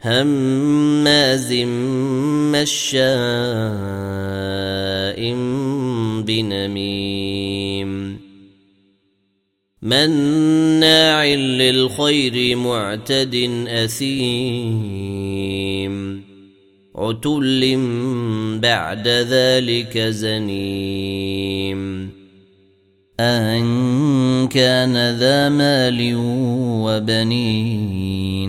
هماز مشاء بنميم مناع للخير معتد أثيم عتل بعد ذلك زنيم أن كان ذا مال وبنين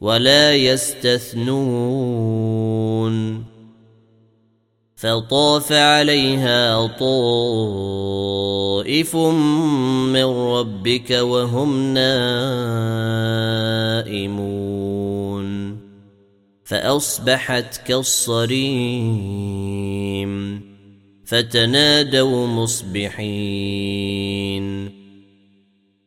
ولا يستثنون. فطاف عليها طائف من ربك وهم نائمون. فأصبحت كالصريم فتنادوا مصبحين.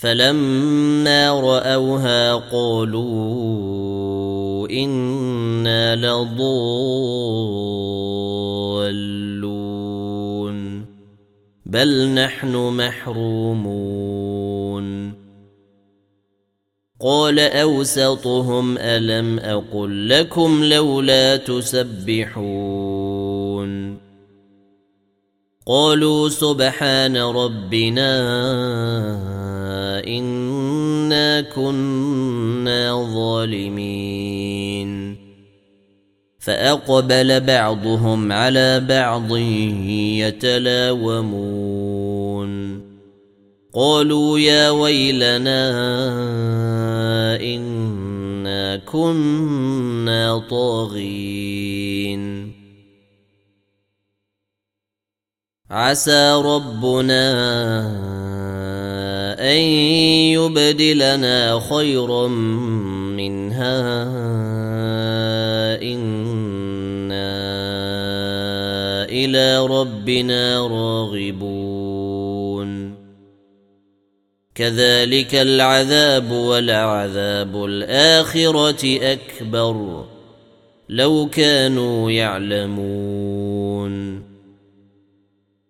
فلما رأوها قالوا إنا لضالون بل نحن محرومون. قال أوسطهم ألم أقل لكم لولا تسبحون. قالوا سبحان ربنا إنا كنا ظالمين. فأقبل بعضهم على بعض يتلاومون. قالوا يا ويلنا إنا كنا طاغين. عسى ربنا أن يبدلنا خيرا منها. إنا إلى ربنا راغبون. كذلك العذاب ولعذاب الآخرة أكبر. لو كانوا يعلمون.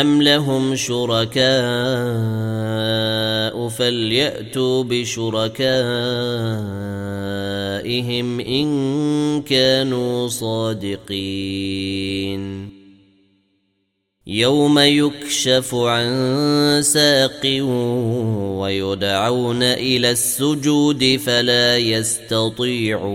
أم لهم شركاء فليأتوا بشركائهم إن كانوا صادقين يوم يكشف عن ساق ويدعون إلى السجود فلا يستطيعون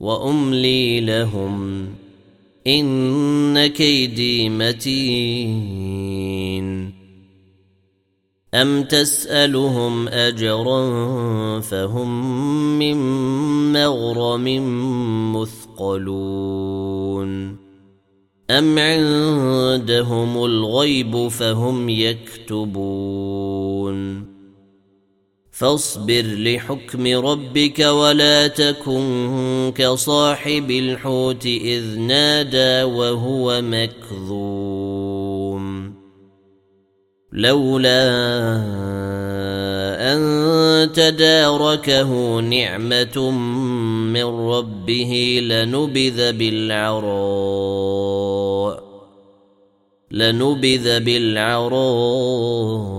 وأملي لهم إن كيدي متين. أم تسألهم أجرا فهم من مغرم مثقلون. أم عندهم الغيب فهم يكتبون. فاصبر لحكم ربك ولا تكن كصاحب الحوت إذ نادى وهو مكظوم. لولا أن تداركه نعمة من ربه لنبذ بالعراء لنبذ بالعراء